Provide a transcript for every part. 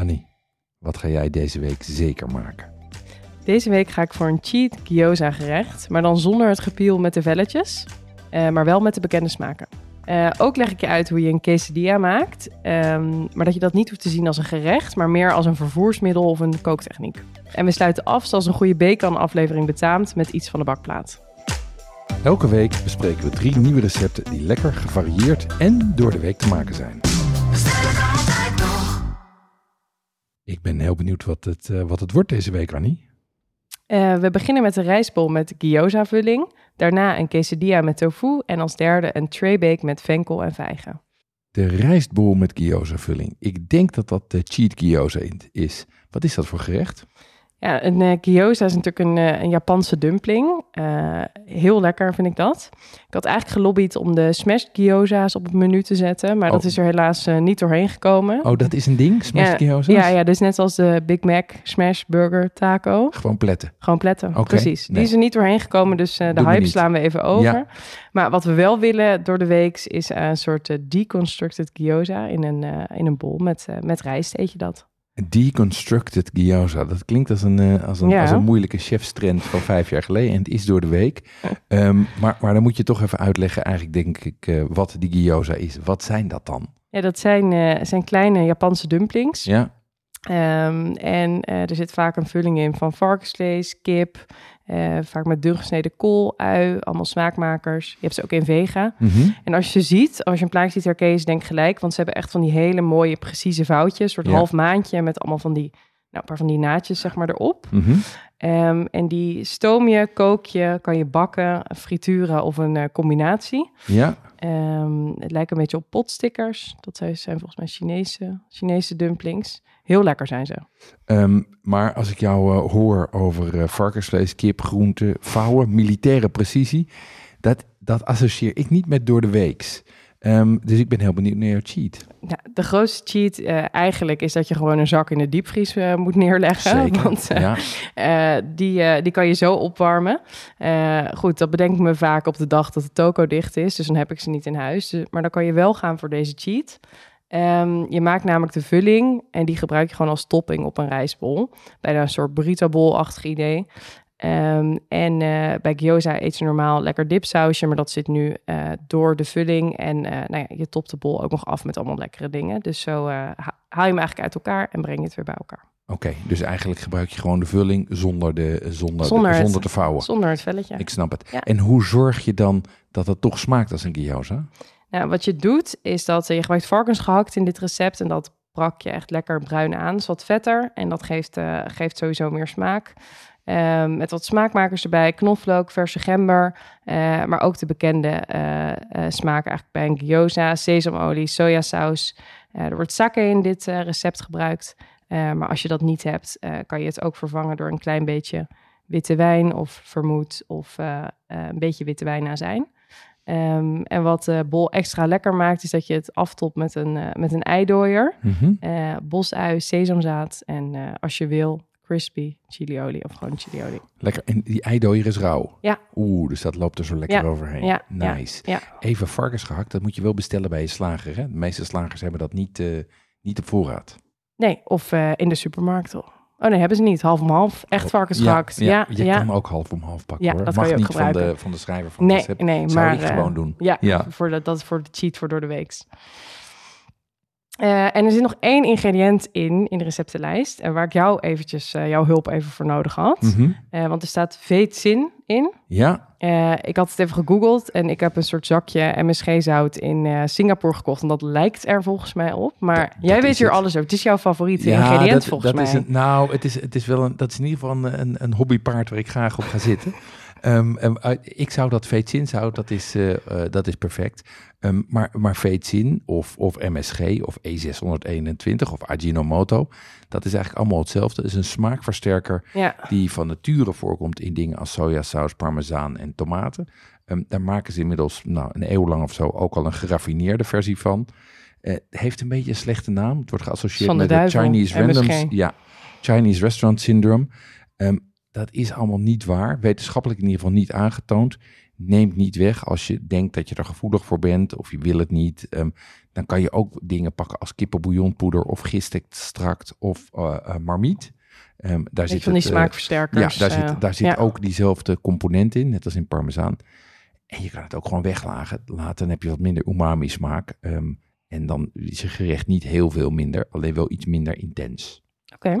Annie, wat ga jij deze week zeker maken? Deze week ga ik voor een cheat gyoza gerecht, maar dan zonder het gepiel met de velletjes, eh, maar wel met de bekende smaken. Eh, ook leg ik je uit hoe je een quesadilla maakt, ehm, maar dat je dat niet hoeft te zien als een gerecht, maar meer als een vervoersmiddel of een kooktechniek. En we sluiten af zoals een goede bacon-aflevering betaamt met iets van de bakplaat. Elke week bespreken we drie nieuwe recepten die lekker, gevarieerd en door de week te maken zijn. Ik ben heel benieuwd wat het, eh, wat het wordt deze week, Annie. Eh, we beginnen met een rijstbol met gyoza-vulling, daarna een quesadilla met tofu en als derde een traybake met venkel en vijgen. De rijstbol met gyoza-vulling. Ik denk dat dat de cheat gyoza is. Wat is dat voor gerecht? Ja, een uh, gyoza is natuurlijk een, uh, een Japanse dumpling. Uh, heel lekker vind ik dat. Ik had eigenlijk gelobbyd om de smashed gyoza's op het menu te zetten, maar Oh. dat is er helaas niet doorheen gekomen. Oh, dat is een ding? Smashed ja, gyoza's? Ja, ja, dus net als de Big Mac smash burger taco. Gewoon pletten. Gewoon pletten, precies. nee. Die is er niet doorheen gekomen, dus eh, de Doe hype slaan we even over. Ja. Maar wat we wel willen door de week is een soort eh, deconstructed gyoza in een, eh, in een bol met, eh, met rijst, eet je dat. Deconstructed gyoza. Dat klinkt als een, eh, als een, Ja. als een moeilijke chefstrend van vijf jaar geleden. En het is door de week. Ehm, maar, maar dan moet je toch even uitleggen, eigenlijk denk ik, eh, wat die gyoza is. Wat zijn dat dan? Ja, dat zijn, eh, zijn kleine Japanse dumplings. Ja, Ehm, en er zit vaak een vulling in van varkensvlees, kip, eh, vaak met dun gesneden kool, ui, allemaal smaakmakers. Je hebt ze ook in vega. Mhm. En als je ze ziet, als je een plaatje ziet herken je ze denk gelijk, want ze hebben echt van die hele mooie precieze foutjes, een soort Ja. half maandje met allemaal van die, nou, een paar van die naadjes zeg maar erop. Mhm. Ehm, en die stoom je, kook je, kan je bakken, frituren of een eh, combinatie. ja. Ehm, het lijkt een beetje op potstickers. Dat zijn, volgens mij Chinese, Chinese dumplings. Heel lekker zijn ze. Ehm, maar als ik jou eh, hoor over eh, varkensvlees, kip, groenten, vouwen, militaire precisie, dat, dat associeer ik niet met door de weeks. Ehm, dus ik ben heel benieuwd naar jouw cheat. Ja, de grootste cheat eh, eigenlijk is dat je gewoon een zak in de diepvries eh, moet neerleggen. Zeker. Want eh, ja. die, die kan je zo opwarmen. Goed, dat bedenk ik me vaak op de dag dat de toko dicht is. Dus dan heb ik ze niet in huis. Dus- maar dan kan je wel gaan voor deze cheat. Ehm, je maakt namelijk de vulling en die gebruik je gewoon als topping op een rijstbol. Bijna een soort burrito bowl-achtig idee. Ehm, en eh, bij gyoza eet je normaal lekker dipsausje, maar dat zit nu eh, door de vulling. En eh, nou ja, je topt de bol ook nog af met allemaal lekkere dingen. Dus zo ha- haal je hem eigenlijk uit elkaar en breng je het weer bij elkaar. Oké, dus eigenlijk gebruik je gewoon de vulling zonder, de, zonder, Zonder de, het- zonder te vouwen. Zonder het velletje. Ik snap het. Ja. En hoe zorg je dan dat het toch smaakt als een gyoza? Nou, wat je doet, is dat je gebruikt varkensgehakt in dit recept. En dat brak je echt lekker bruin aan. Is wat vetter en dat geeft, geeft sowieso meer smaak. Ehm, met wat smaakmakers erbij, knoflook, verse gember. eh, maar ook de bekende eh, eh, smaken eigenlijk bij een gyoza. Sesamolie, sojasaus. Er wordt sake in dit recept gebruikt. Maar als je dat niet hebt, kan je het ook vervangen door een klein beetje witte wijn of vermoed of een beetje witte wijnazijn. Ehm, en wat de bol extra lekker maakt, is dat je het aftopt met een, met een eidooier. Eh bosui, sesamzaad en eh, als je wil, crispy chiliolie of gewoon chiliolie. Lekker. En die eidooier is rauw. Ja. Oeh, dus dat loopt er zo lekker Ja, overheen. ja, nice. ja. Even varkens gehakt, dat moet je wel bestellen bij je slager. Hè? De meeste slagers hebben dat niet, eh, niet op voorraad. Nee, of eh, in de supermarkt. Oh nee, hebben ze niet. Half om half. Echt varkensgehakt. Ja, ja, je kan ook half om half pakken Ja, hoor. dat Mag je niet van de, van de schrijver van het Nee, recept. nee, Zou maar ik eh, gewoon doen. Ja, Ja. Voor de, dat is voor de cheat voor door de weeks. Eh, en er zit nog één ingrediënt in, in de receptenlijst. En waar ik jou eventjes, eh, jouw hulp even voor nodig had. Mhm. Eh, want er staat veetzin in. Ja, Eh, ik had het even gegoogeld en ik heb een soort zakje MSG-zout in eh, Singapore gekocht. En dat lijkt er volgens mij op. Maar Dat- jij weet hier het. alles over. Het is jouw favoriete ingrediënt dat, volgens dat mij. Is een, nou, het is, het is wel een, dat is in ieder geval een, een, een hobbypaard waar ik graag op ga zitten. Ehm, en, eh, ik zou dat veetzin zou, dat is, eh, eh, dat is perfect. Ehm, maar, maar veetzin of, of MSG of E621 of Ajinomoto, dat is eigenlijk allemaal hetzelfde. Het is een smaakversterker Ja, die van nature voorkomt in dingen als sojasaus, parmezaan en tomaten. Ehm, daar maken ze inmiddels nou, een eeuw lang of zo ook al een geraffineerde versie van. Het heeft een beetje een slechte naam. Het wordt geassocieerd met het Chinese. Randoms. Ja, Chinese Restaurant Syndrome. Ehm, dat is allemaal niet waar. Wetenschappelijk in ieder geval niet aangetoond. Neem het niet weg als je denkt dat je er gevoelig voor bent of je wil het niet. Ehm, dan kan je ook dingen pakken als kippenbouillonpoeder of gistextract of uh, uh, marmiet. Um, daar zit van die het, smaakversterkers. Ja, daar zit, daar zit ook diezelfde component in, net als in parmezaan. En je kan het ook gewoon weglaten. Laten, dan heb je wat minder umami smaak. Um, en dan is je gerecht niet heel veel minder, alleen wel iets minder intens. Oké.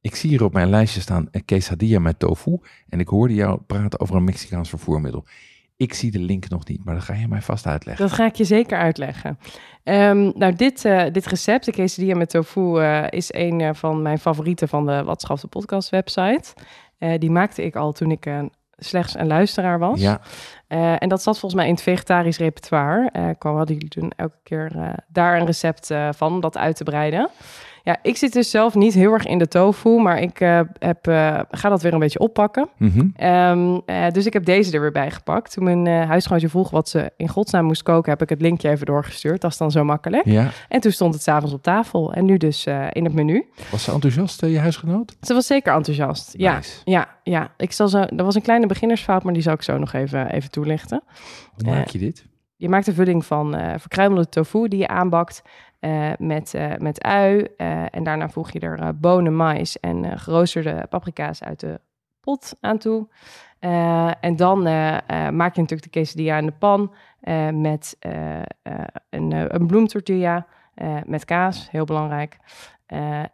Ik zie hier op mijn lijstje staan een quesadilla met tofu. En ik hoorde jou praten over een Mexicaans vervoermiddel. Ik zie de link nog niet, maar dat ga je mij vast uitleggen. Dat ga ik je zeker uitleggen. Um, nou, dit, uh, dit recept, de quesadilla met tofu, uh, is een uh, van mijn favorieten van de Watschaf de podcast website. die maakte ik al toen ik slechts een luisteraar was. Ja. en dat zat volgens mij in het vegetarisch repertoire. Uh, kwam hadden jullie toen elke keer daar een recept van om dat uit te breiden. Ja, ik zit dus zelf niet heel erg in de tofu, maar ik uh, heb, uh, ga dat weer een beetje oppakken. Mm -hmm. um, uh, dus ik heb deze er weer bij gepakt. Toen mijn uh, huisgenootje vroeg wat ze in godsnaam moest koken, heb ik het linkje even doorgestuurd. Dat is dan zo makkelijk. Ja. En toen stond het s'avonds op tafel en nu dus in het menu. Was ze enthousiast, je huisgenoot? Ze was zeker enthousiast, nice. ja. Ja, ja. Ik zal zo, dat was een kleine beginnersfout, maar die zal ik zo nog even, even toelichten. Hoe maak je dit? Je maakt een vulling van verkruimelde tofu die je aanbakt. Uh, met, uh, met ui. Uh, en daarna voeg je er bonen, mais en geroosterde paprika's uit de pot aan toe. en dan maak je natuurlijk de quesadilla in de pan met een, een bloemtortilla met kaas, heel belangrijk.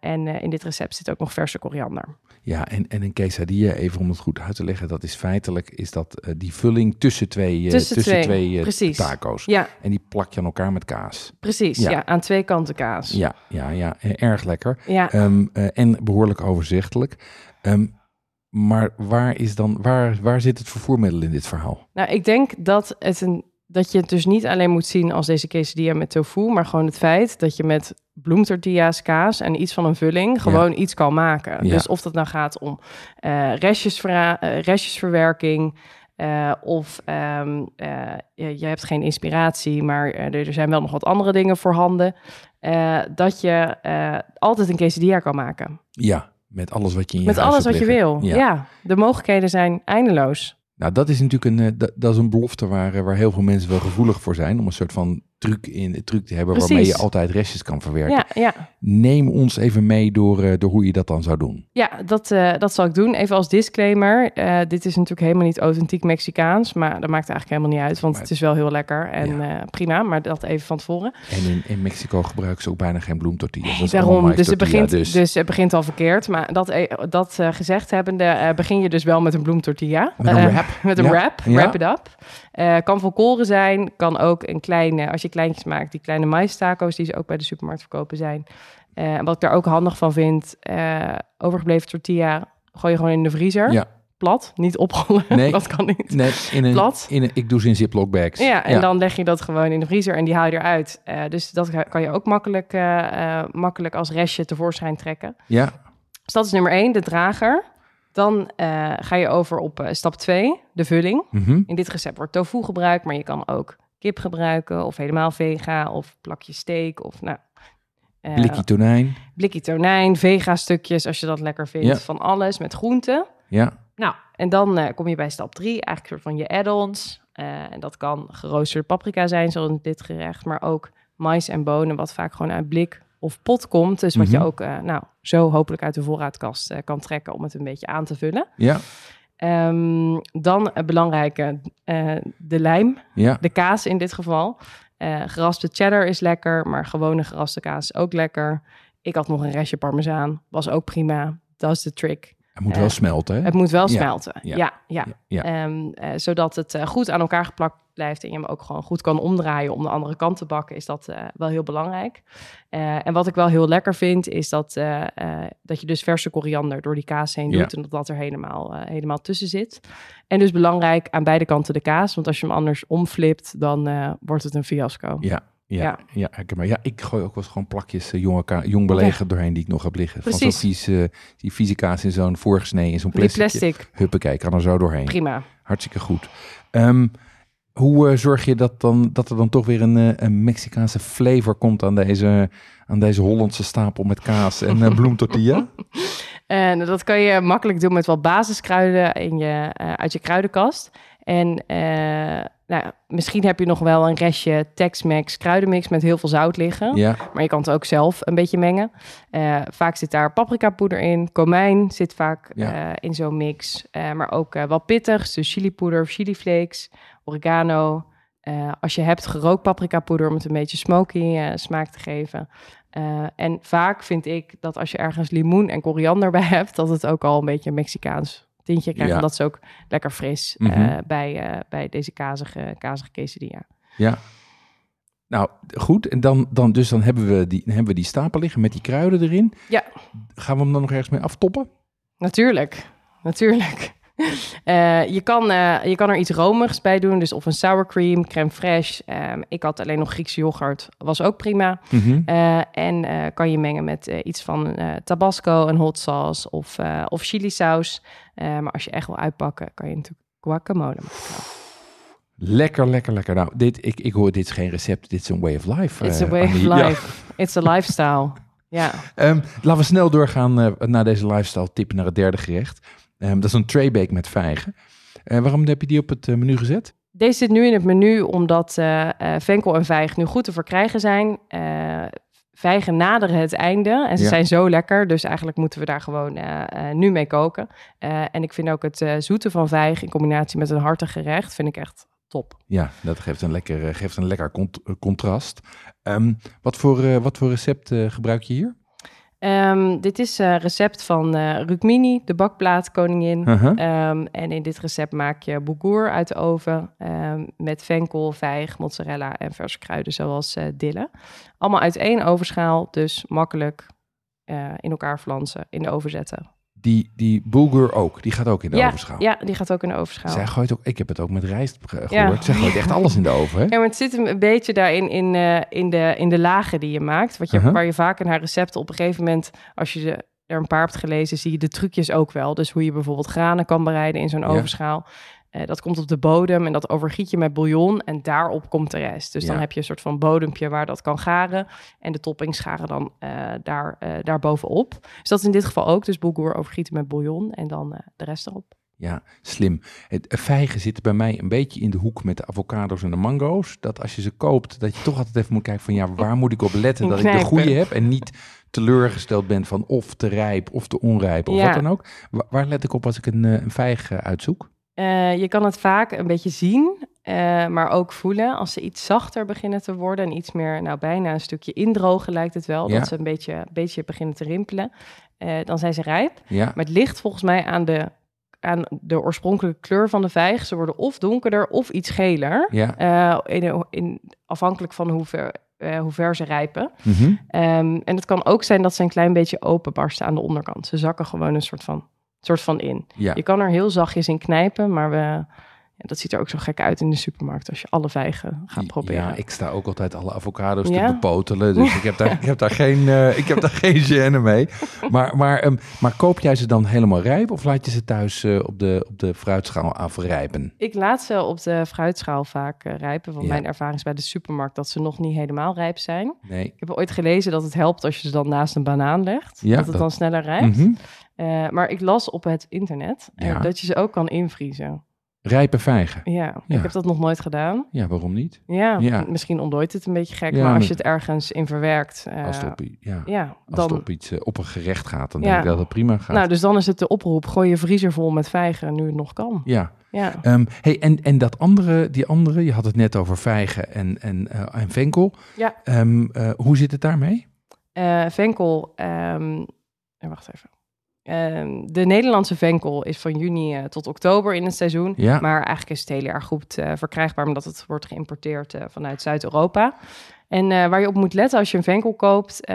en in dit recept zit ook nog verse koriander. Ja, en, en een quesadilla, even om het goed uit te leggen, dat is feitelijk is dat die vulling tussen twee, tussen, tussen twee, twee taco's. Ja. En die plak je aan elkaar met kaas. Precies, ja. ja aan twee kanten kaas. Ja, ja, ja erg lekker. Ja. Um, en behoorlijk overzichtelijk. Um, maar waar, is dan, waar, waar zit het vervoermiddel in dit verhaal? Nou, ik denk dat het een dat je het dus niet alleen moet zien als deze quesadilla met tofu, maar gewoon het feit dat je met bloemtortilla's, kaas en iets van een vulling gewoon iets kan maken. Dus of dat nou gaat om uh, restjesverwerking, uh, of um, je, je, hebt geen inspiratie, maar er zijn wel nog wat andere dingen voorhanden. dat je altijd een quesadilla kan maken. Ja, met alles wat je in je Met alles wat je wil, ja. ja. De mogelijkheden zijn eindeloos. Nou, dat is natuurlijk een, dat, dat is een belofte waar, waar heel veel mensen wel gevoelig voor zijn. Om een soort van truc, in, truc te hebben waarmee je altijd restjes kan verwerken. Ja, ja. Neem ons even mee door, uh, door hoe je dat dan zou doen. Ja, dat, uh, dat zal ik doen. Even als disclaimer. Uh, dit is natuurlijk helemaal niet authentiek Mexicaans. Maar dat maakt eigenlijk helemaal niet uit. Want maar, het is wel heel lekker en ja. prima. Maar dat even van tevoren. En in, in Mexico gebruiken ze ook bijna geen bloemtortillas. Nee, daarom. Dus het, begint, dus. dus. het begint al verkeerd. Maar dat, dat gezegd hebbende begin je dus wel met een bloemtortilla. Met een wrap. met een wrap. Wrap it up. kan volkoren zijn. Kan ook een kleine... Als je kleintjes maakt. Die kleine maistaco's die ze ook bij de supermarkt verkopen zijn. Uh, wat ik daar ook handig van vind, uh, overgebleven tortilla gooi je gewoon in de vriezer. Ja. Plat, niet oprollen. Nee, dat kan niet. Nee, in een, Plat. In een, ik doe ze in Ziploc bags. Ja, en dan leg je dat gewoon in de vriezer en die haal je eruit. Uh, dus dat kan je ook makkelijk, makkelijk als restje tevoorschijn trekken. Ja. Dus dat is nummer één, de drager. Dan ga je over op stap 2, de vulling. Mm -hmm. In dit recept wordt tofu gebruikt, maar je kan ook kip gebruiken of helemaal vega of plakje steak of nou... Uh, blikkie tonijn. Blikkie tonijn, vega stukjes als je dat lekker vindt. Van alles met groenten. Ja. Nou, en dan uh, kom je bij stap drie, eigenlijk soort van je add-ons. Uh, en dat kan geroosterde paprika zijn, zoals in dit gerecht, maar ook mais en bonen, wat vaak gewoon uit blik of pot komt. Dus wat mm -hmm. je ook, nou, zo hopelijk uit de voorraadkast kan trekken om het een beetje aan te vullen. Ja. Um, dan het belangrijke, uh, de lijm, ja. de kaas in dit geval. Uh, geraspte cheddar is lekker, maar gewone geraspte kaas is ook lekker. Ik had nog een restje parmezaan, was ook prima. Dat is de trick. Het moet wel Eh, smelten, hè? Het moet wel Ja, smelten. ja, Ja, ja. ja. Ehm, eh, zodat het eh, goed aan elkaar geplakt blijft en je hem ook gewoon goed kan omdraaien om de andere kant te bakken, is dat eh, wel heel belangrijk. Eh, en wat ik wel heel lekker vind, is dat, eh, dat je dus verse koriander door die kaas heen Ja. doet en dat dat er helemaal, helemaal tussen zit. En dus belangrijk aan beide kanten de kaas, want als je hem anders omflipt, dan wordt het een fiasco. Ja, ja, ja. Ja. maar. ja, ik gooi ook wel eens gewoon plakjes eh, jonge jong belegerd doorheen die ik nog heb liggen. Van zo'n Precies. vies, die vieze kaas in zo'n voorgesneden in zo'n Die plastic. plastic, Huppakee, kan er zo doorheen. prima. Hartstikke goed. Ehm, hoe eh, zorg je dat, dan, dat er dan toch weer een, eh, een Mexicaanse flavor komt aan deze, aan deze Hollandse stapel met kaas en eh, bloemtortilla? En dat kan je makkelijk doen met wat basiskruiden in je, eh, uit je kruidenkast. En eh, nou, misschien heb je nog wel een restje Tex-Mex kruidenmix met heel veel zout liggen. Ja, Maar je kan het ook zelf een beetje mengen. Eh, vaak zit daar paprikapoeder in. Komijn zit vaak Ja. eh, in zo'n mix. Eh, maar ook eh, wat pittigs, dus chilipoeder of chiliflakes, oregano. Eh, als je hebt gerookt paprikapoeder om het een beetje smoky smaak te geven. Eh, en vaak vind ik dat als je ergens limoen en koriander bij hebt, dat het ook al een beetje een Mexicaans tintje krijgt. Ja. En dat is ook lekker fris Mhm. eh, bij, eh, bij deze kazige, kazige quesadilla. ja. Nou, goed. En dan, dan, dus dan hebben we, die, hebben we die stapel liggen met die kruiden erin. Ja. Gaan we hem dan nog ergens mee aftoppen? Natuurlijk, natuurlijk. Eh, je, kan, eh, je kan er iets romigs bij doen, dus of een sour cream, crème fraîche. Ehm, ik had alleen nog Griekse yoghurt, was ook prima. Mhm. Eh, en kan je mengen met iets van tabasco, een hot sauce of, of chili saus. Maar als je echt wil uitpakken, kan je natuurlijk guacamole maken. Lekker, lekker, lekker. Nou, dit, ik, ik hoor, dit is geen recept, dit is een way of life. It's a way of. Ja. life. It's a lifestyle. Ja. Ehm, laten we snel doorgaan naar deze lifestyle tip naar het derde gerecht. Ehm, dat is een traybake met vijgen. Eh, waarom heb je die op het eh, menu gezet? Deze zit nu in het menu omdat eh, venkel en vijg nu goed te verkrijgen zijn. Vijgen naderen het einde en ze Ja. zijn zo lekker. Dus eigenlijk moeten we daar gewoon nu mee koken. En ik vind ook het zoete van vijg in combinatie met een hartig gerecht vind ik echt top. Ja, dat geeft een lekker, geeft een lekker cont- contrast. Ehm, wat, voor, wat voor recept gebruik je hier? Ehm, dit is een recept van eh Rukmini, de bakplaatkoningin. Uh-huh. Ehm, en in dit recept maak je boegoer uit de oven ehm, met venkel, vijg, mozzarella en verse kruiden zoals eh dille. Allemaal uit één ovenschaal, dus makkelijk eh, in elkaar flansen, in de oven zetten. Die, die bulgur ook, die gaat ook in de ja, ovenschaal. ja, die gaat ook in de ovenschaal. Zij gooit ook, ik heb het ook met rijst ge- gehoord. Ja. Zij gooit echt alles in de oven, hè? Ja, maar het zit een beetje daarin in, eh, in, de, in de lagen die je maakt. Wat je, Uh-huh. Waar je vaak in haar recepten op een gegeven moment, als je de, er een paar hebt gelezen, zie je de trucjes ook wel. Dus hoe je bijvoorbeeld granen kan bereiden in zo'n Ja. ovenschaal. Eh, dat komt op de bodem en dat overgiet je met bouillon en daarop komt de rest. Dus dan heb je een soort van bodempje waar dat kan garen. En de toppings garen dan eh, daar, eh daar bovenop. Dus dat is in dit geval ook. Dus bulgur overgieten met bouillon en dan eh, de rest erop. Ja, slim. Het eh, vijgen zitten bij mij een beetje in de hoek met de avocado's en de mango's. Dat als je ze koopt, dat je toch altijd even moet kijken van ja, waar moet ik op letten dat ik de goede heb en niet teleurgesteld ben van of te rijp of te onrijp of Ja. wat dan ook. Wa- waar let ik op als ik een, eh, een vijg eh, uitzoek? Eh, je kan het vaak een beetje zien, eh, maar ook voelen. Als ze iets zachter beginnen te worden en iets meer, nou bijna een stukje indrogen lijkt het wel. Ja. Dat ze een beetje, een beetje beginnen te rimpelen. eh, dan zijn ze rijp. Ja, Maar het ligt volgens mij aan de, aan de oorspronkelijke kleur van de vijg. Ze worden of donkerder of iets geler. ja. in, in, afhankelijk van hoe ver, hoe ver ze rijpen. Mhm. Ehm, en het kan ook zijn dat ze een klein beetje openbarsten aan de onderkant. Ze zakken gewoon een soort van, soort van in. ja. Je kan er heel zachtjes in knijpen, maar we, ja, dat ziet er ook zo gek uit in de supermarkt als je alle vijgen gaat proberen. Ja, ik sta ook altijd alle avocado's Ja? te bepotelen. Dus ik, heb daar, ik, heb daar geen, eh, ik heb daar geen gêne mee. Maar, maar, ehm, maar koop jij ze dan helemaal rijp of laat je ze thuis eh, op, de, op de fruitschaal afrijpen? Ik laat ze op de fruitschaal vaak eh, rijpen, want Ja. mijn ervaring is bij de supermarkt dat ze nog niet helemaal rijp zijn. Nee. Ik heb ooit gelezen dat het helpt als je ze dan naast een banaan legt, Ja, dat het dat- dan sneller rijpt. Mhm. Maar ik las op het internet dat je ze ook kan invriezen. Rijpe vijgen. Ja, Ja. ik heb dat nog nooit gedaan. Ja, waarom niet? Ja, Ja. misschien ontdooit het een beetje gek, Ja, maar als je het ergens in verwerkt, eh, Als het op, ja, ja, als het dan... op iets eh, op een gerecht gaat, dan denk ik dat het prima gaat. Nou, dus dan is het de oproep, gooi je vriezer vol met vijgen nu het nog kan. ja. Ja. Ehm, hey, en, en dat andere, die andere, je had het net over vijgen en, en, eh, en venkel. Ja. Ehm, eh, hoe zit het daarmee? Venkel, ehm, eh, wacht even. Ehm, de Nederlandse venkel is van juni eh, tot oktober in het seizoen. Ja. Maar eigenlijk is het heel erg goed eh, verkrijgbaar, omdat het wordt geïmporteerd eh, vanuit Zuid-Europa. En waar je op moet letten als je een venkel koopt,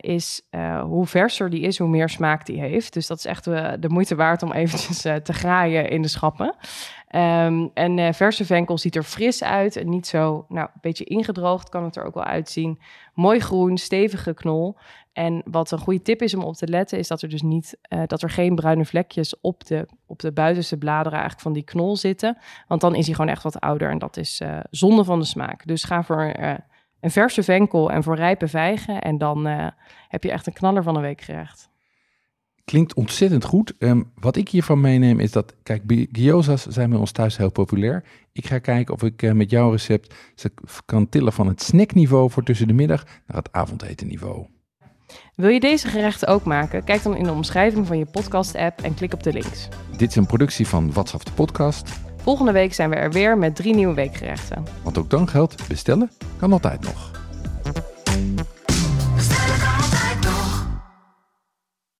is hoe verser die is, hoe meer smaak die heeft. Dus dat is echt de moeite waard om eventjes te graaien in de schappen. Ehm, en eh, verse venkel ziet er fris uit en niet zo, nou, een beetje ingedroogd kan het er ook wel uitzien. Mooi groen, stevige knol. En wat een goede tip is om op te letten, is dat er dus niet, eh, dat er geen bruine vlekjes op de, op de buitenste bladeren eigenlijk van die knol zitten. Want dan is hij gewoon echt wat ouder en dat is eh, zonde van de smaak. Dus ga voor een verse venkel en voor rijpe vijgen en dan heb je echt een knaller van een week gerecht. Klinkt ontzettend goed. Ehm, wat ik hiervan meeneem is dat, kijk, gyoza's zijn bij ons thuis heel populair. Ik ga kijken of ik eh, met jouw recept ze kan tillen van het snackniveau voor tussen de middag naar het avondetenniveau. Wil je deze gerechten ook maken? Kijk dan in de omschrijving van je podcast-app en klik op de links. Dit is een productie van WhatsApp de podcast. Volgende week zijn we er weer met drie nieuwe weekgerechten. Want ook dan geldt, bestellen kan altijd nog.